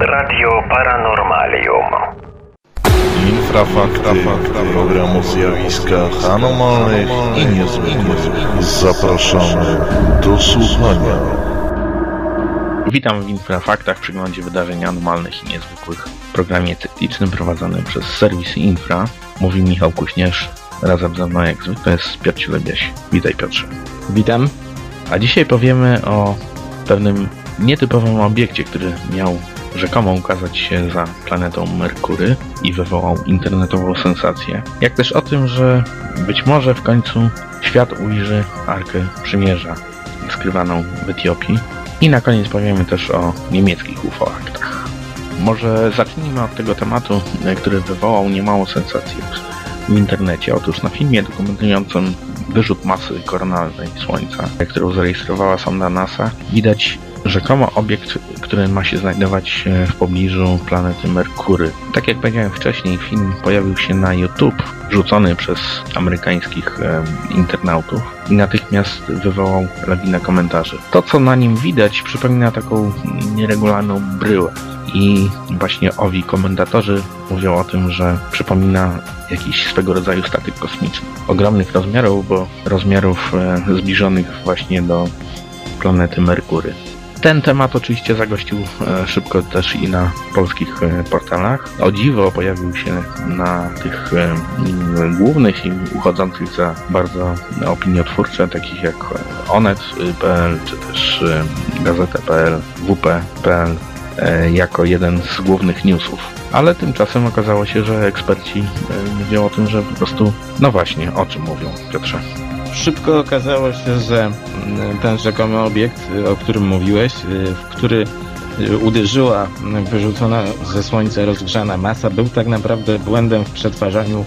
Radio Paranormalium. Infrafakty, program o zjawiskach anomalnych i niezwykłych. Zapraszamy do słuchania. Witam w Infrafaktach, przeglądzie wydarzeń anormalnych i niezwykłych. W programie cyklicznym prowadzonym przez serwis Infra. Mówi Michał Kuśnierz. Razem ze mną jak zwykle jest Piotr Cielebiaś. Witaj Piotrze. Witam. A dzisiaj powiemy o pewnym nietypowym obiekcie, który miał rzekomo ukazać się za planetą Merkury i wywołał internetową sensację. Jak też o tym, że być może w końcu świat ujrzy Arkę Przymierza skrywaną w Etiopii. I na koniec powiemy też o niemieckich UFO-aktach. Może zacznijmy od tego tematu, który wywołał niemało sensacji w internecie. Otóż na filmie dokumentującym wyrzut masy koronalnej Słońca, którą zarejestrowała sonda NASA, widać rzekomo obiekt, który ma się znajdować e, w pobliżu planety Merkury. Tak jak powiedziałem wcześniej, film pojawił się na YouTube, rzucony przez amerykańskich e, internautów i natychmiast wywołał lawinę komentarzy. To, co na nim widać, przypomina taką nieregularną bryłę. I właśnie owi komentatorzy mówią o tym, że przypomina jakiś swego rodzaju statek kosmiczny. Ogromnych rozmiarów, bo rozmiarów e, zbliżonych właśnie do planety Merkury. Ten temat oczywiście zagościł e, szybko też i na polskich e, portalach. O dziwo pojawił się na tych e, głównych i uchodzących za bardzo opiniotwórcze, takich jak onet.pl czy też gazeta.pl, wp.pl jako jeden z głównych newsów. Ale tymczasem okazało się, że eksperci mówią o tym, że po prostu, no właśnie, o czym mówią, Piotrze. Szybko okazało się, że mm, ten rzekomy obiekt, o którym mówiłeś, y, w który y, uderzyła mm, wyrzucona ze Słońca rozgrzana masa, był tak naprawdę błędem w przetwarzaniu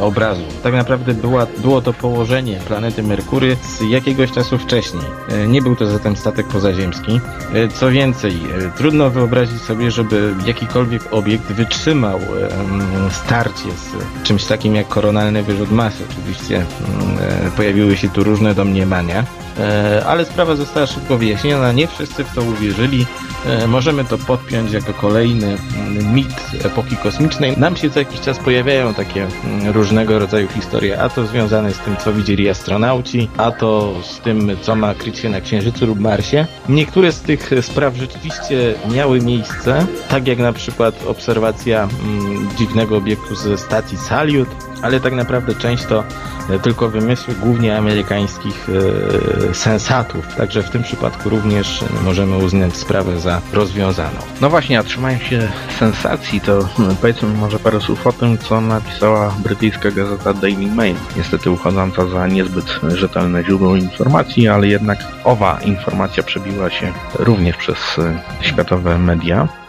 obrazu. Tak naprawdę była, było to położenie planety Merkury z jakiegoś czasu wcześniej. E, Nie był to zatem statek pozaziemski. E, Co więcej, e, trudno wyobrazić sobie, żeby jakikolwiek obiekt wytrzymał em, starcie z czymś takim jak koronalny wyrzut masy. Oczywiście mm, pojawiły się tu różne domniemania. E, Ale sprawa została szybko wyjaśniona, nie wszyscy w to uwierzyli. E, Możemy to podpiąć jako kolejny mm, mit epoki kosmicznej. Nam się co jakiś czas pojawiają takie mm, różnego rodzaju historie, a to związane z tym, co widzieli astronauci, a to z tym, co ma kryć się na Księżycu lub Marsie. Niektóre z tych spraw rzeczywiście miały miejsce, tak jak na przykład obserwacja mm, dziwnego obiektu ze stacji Salyut, ale tak naprawdę część to e, tylko wymysły głównie amerykańskich e, sensatów. Także w tym przypadku również możemy uznać sprawę za rozwiązaną. No właśnie, a trzymając się sensacji, to hmm, powiedzmy może parę słów o tym, co napisała brytyjska gazeta Daily Mail. Niestety uchodząca za niezbyt rzetelne źródło informacji, ale jednak owa informacja przebiła się również przez e, światowe media.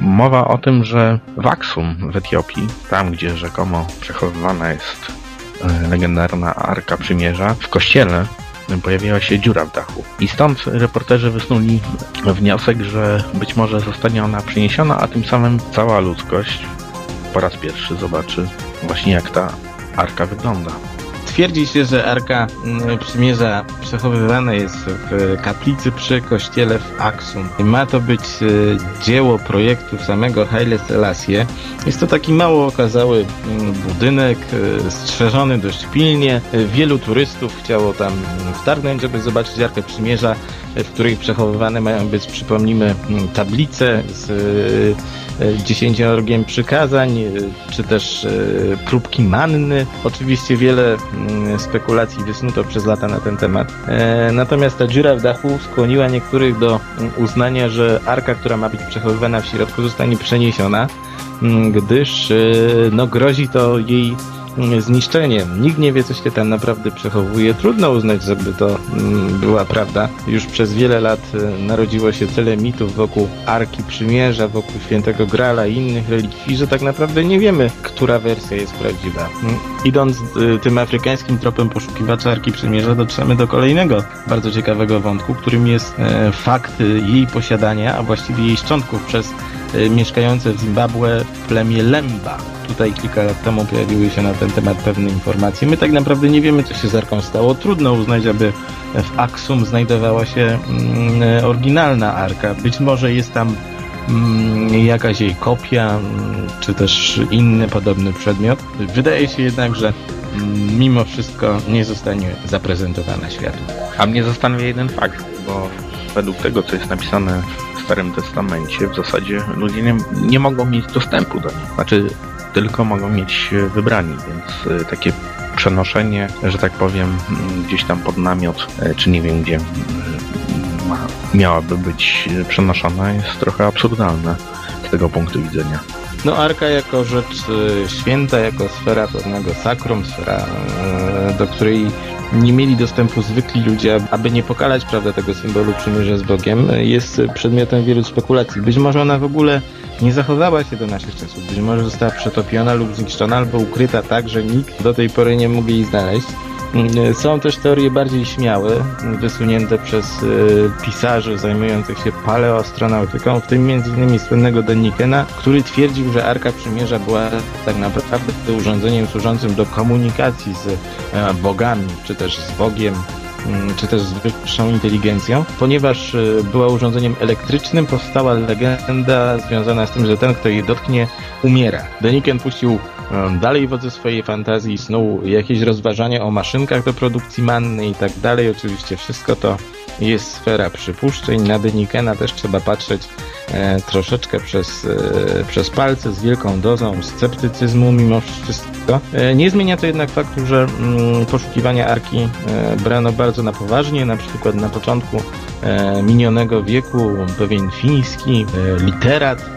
Mowa o tym, że w Aksum w Etiopii, tam gdzie rzekomo przechowywana jest e, legendarna Arka Przymierza, w kościele pojawiła się dziura w dachu. I stąd reporterzy wysnuli wniosek, że być może zostanie ona przeniesiona, a tym samym cała ludzkość po raz pierwszy zobaczy właśnie jak ta arka wygląda. Twierdzi się, że Arka mm, Przymierza przechowywana jest w kaplicy przy kościele w Aksum. Ma to być e, dzieło projektu samego Haile Selassie. Jest to taki mało okazały mm, budynek, e, strzeżony dość pilnie. E, Wielu turystów chciało tam mm, wtargnąć, żeby zobaczyć Arkę Przymierza, e, w której przechowywane mają być, przypomnijmy, tablice z e, e, dziesięciorgiem przykazań, e, czy też e, próbki manny. Oczywiście wiele mm, spekulacji wysnuto przez lata na ten temat. E, Natomiast ta dziura w dachu skłoniła niektórych do mm, uznania, że arka, która ma być przechowywana w środku, zostanie przeniesiona, mm, gdyż e, no, grozi to jej zniszczeniem. Nikt nie wie, co się tam naprawdę przechowuje. Trudno uznać, żeby to mm, była prawda. Już przez wiele lat e, narodziło się tyle mitów wokół Arki Przymierza, wokół Świętego Grala i innych relikwii, że tak naprawdę nie wiemy, która wersja jest prawdziwa. Idąc e, tym afrykańskim tropem poszukiwacza Arki Przymierza, dotrzemy do kolejnego bardzo ciekawego wątku, którym jest e, fakt e, jej posiadania, a właściwie jej szczątków przez e, mieszkające w Zimbabwe plemię Lemba. Tutaj kilka lat temu pojawiły się na ten temat pewne informacje. My tak naprawdę nie wiemy, co się z Arką stało. Trudno uznać, aby w Aksum znajdowała się mm, oryginalna Arka. Być może jest tam jakaś jej kopia, mm, czy też inny podobny przedmiot. Wydaje się jednak, że mm, mimo wszystko nie zostanie zaprezentowana światu. A mnie zastanawia jeden fakt, bo według tego, co jest napisane w Starym Testamencie, w zasadzie ludzie nie, nie mogą mieć dostępu do niej. Znaczy, tylko mogą mieć e, wybrani, więc e, takie przenoszenie, że tak powiem, gdzieś tam pod namiot, e, czy nie wiem gdzie, miałaby być e, przenoszona, jest trochę absurdalne z tego punktu widzenia. No Arka jako rzecz e, święta, jako sfera pewnego sakrum, sfera, e, do której nie mieli dostępu zwykli ludzie, aby nie pokalać prawda, tego symbolu przymierza z Bogiem, jest przedmiotem wielu spekulacji. Być może ona w ogóle nie zachowała się do naszych czasów, być może została przetopiona lub zniszczona, albo ukryta tak, że nikt do tej pory nie mógł jej znaleźć. Są też teorie bardziej śmiałe, wysunięte przez e, pisarzy zajmujących się paleoastronautyką, w tym m.in. słynnego Dennikena, który twierdził, że Arka Przymierza była tak naprawdę urządzeniem służącym do komunikacji z e, bogami, czy też z Bogiem, czy też z wyższą inteligencją. Ponieważ e, była urządzeniem elektrycznym, powstała legenda związana z tym, że ten, kto jej dotknie, umiera. Deniken puścił dalej wodze swojej fantazji, snuł jakieś rozważania o maszynkach do produkcji manny i tak dalej. Oczywiście wszystko to jest sfera przypuszczeń. Na Denikena też trzeba patrzeć e, troszeczkę przez, e, przez palce, z wielką dozą sceptycyzmu mimo wszystko. E, nie zmienia to jednak faktu, że mm, poszukiwania Arki e, brano bardzo na poważnie. Na przykład na początku e, minionego wieku pewien fiński e, literat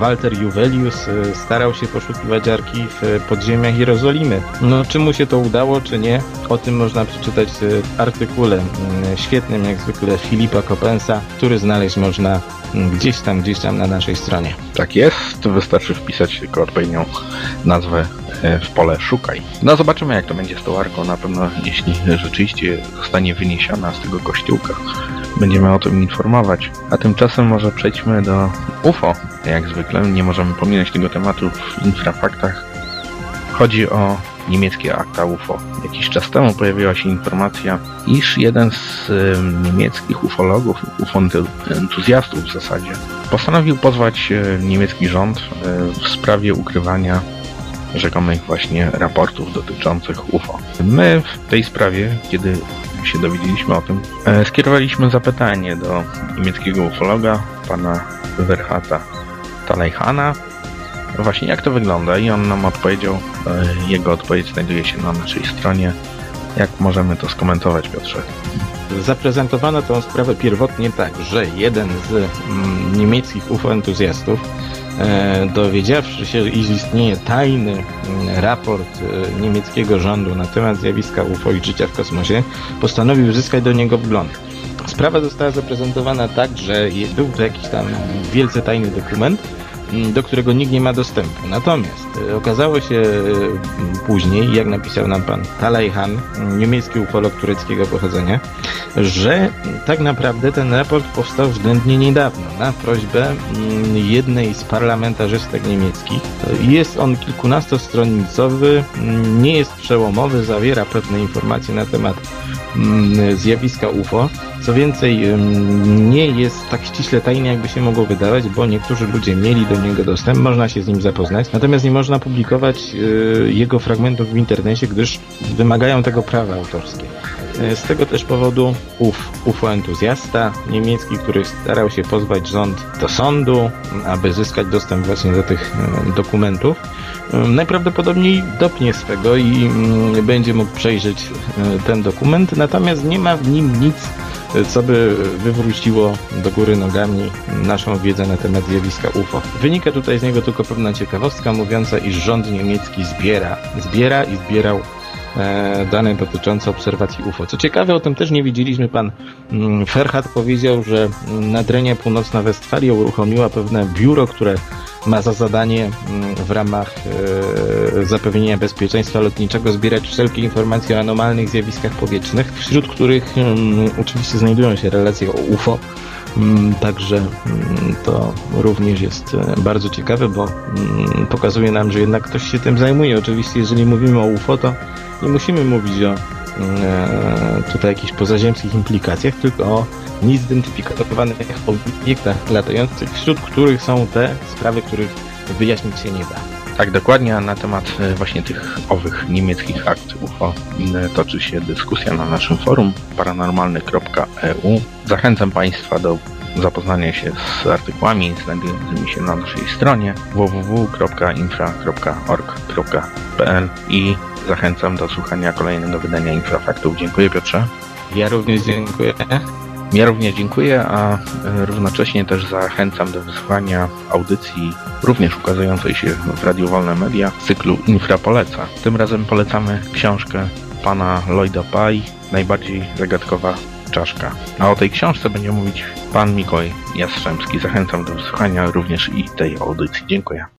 Walter Juvelius e, starał się poszukiwać Arki w e, podziemiach Jerozolimy. No, czy mu się to udało, czy nie, o tym można przeczytać w artykule świetnym, jak zwykle, Filipa Kopensa, który znaleźć można gdzieś tam, gdzieś tam na naszej stronie. Tak jest, wystarczy wpisać tylko odpowiednią nazwę e, w pole szukaj. No zobaczymy jak to będzie z tą arką, na pewno jeśli rzeczywiście zostanie wyniesiona z tego kościółka, będziemy o tym informować. A tymczasem może przejdźmy do UFO. Jak zwykle nie możemy pominąć tego tematu w infrafaktach. Chodzi o niemieckie akta UFO. Jakiś czas temu pojawiła się informacja, iż jeden z em, niemieckich ufologów, UFO entuzjastów w zasadzie, postanowił pozwać e, niemiecki rząd e, w sprawie ukrywania rzekomych właśnie raportów dotyczących UFO. My w tej sprawie, kiedy się dowiedzieliśmy o tym, e, skierowaliśmy zapytanie do niemieckiego ufologa, pana Werhata Talejhana, właśnie jak to wygląda i on nam odpowiedział, e, jego odpowiedź znajduje się na naszej stronie. Jak możemy to skomentować, Piotrze? Zaprezentowano tę sprawę pierwotnie tak, że jeden z mm, niemieckich UFO-entuzjastów, e, dowiedziawszy się, iż istnieje tajny mm, raport e, niemieckiego rządu na temat zjawiska UFO i życia w kosmosie, postanowił uzyskać do niego wgląd. Sprawa została zaprezentowana tak, że był to jakiś tam wielce tajny dokument, do którego nikt nie ma dostępu. Natomiast e, okazało się e, później, jak napisał nam pan Talejhan, mm, niemiecki ufolog tureckiego pochodzenia, że tak naprawdę ten raport powstał względnie niedawno na prośbę mm, jednej z parlamentarzystek niemieckich. Jest on kilkunastostronicowy, mm, nie jest przełomowy, zawiera pewne informacje na temat mm, zjawiska UFO. Co więcej, nie jest tak ściśle tajny, jakby się mogło wydawać, bo niektórzy ludzie mieli do niego dostęp, można się z nim zapoznać, natomiast nie można publikować y, jego fragmentów w internecie, gdyż wymagają tego prawa autorskie. Y, Z tego też powodu ów UFO-entuzjasta niemiecki, który starał się pozwać rząd do sądu, aby zyskać dostęp właśnie do tych y, dokumentów, y, najprawdopodobniej dopnie swego i mm, będzie mógł przejrzeć ten dokument, natomiast nie ma w nim nic, co by wywróciło do góry nogami naszą wiedzę na temat zjawiska UFO. Wynika tutaj z niego tylko pewna ciekawostka mówiąca, iż rząd niemiecki zbiera, zbiera i zbierał e, dane dotyczące obserwacji UFO. Co ciekawe, o tym też nie wiedzieliśmy. Pan mm, Ferhat powiedział, że mm, Nadrenia Północna Westfalia uruchomiła pewne biuro, które ma za zadanie mm, w ramach e, zapewnienia bezpieczeństwa lotniczego zbierać wszelkie informacje o anomalnych zjawiskach powietrznych, wśród których oczywiście znajdują się relacje o UFO. Mm, Także mm, to również jest e, bardzo ciekawe, bo mm, pokazuje nam, że jednak ktoś się tym zajmuje. Oczywiście, jeżeli mówimy o UFO, to nie musimy mówić o e, tutaj jakichś pozaziemskich implikacjach, tylko o niezidentyfikowanych obiektach latających, wśród których są te sprawy, których wyjaśnić się nie da. Tak, dokładnie, na temat e, właśnie tych owych niemieckich akt UFO e, toczy się dyskusja na naszym forum paranormalny.eu. Zachęcam Państwa do zapoznania się z artykułami znajdującymi się na naszej stronie www.infra.org.pl i zachęcam do słuchania kolejnego wydania Infrafaktów. Dziękuję Piotrze. Ja również dziękuję. Ja również dziękuję, a e, równocześnie też zachęcam do wysłuchania audycji również ukazującej się w Radiu Wolne Media z cyklu Infra Poleca. Tym razem polecamy książkę pana Lloyda Pye, najbardziej zagadkowa czaszka. A o tej książce będzie mówić pan Mikołaj Jastrzębski. Zachęcam do wysłuchania również i tej audycji. Dziękuję.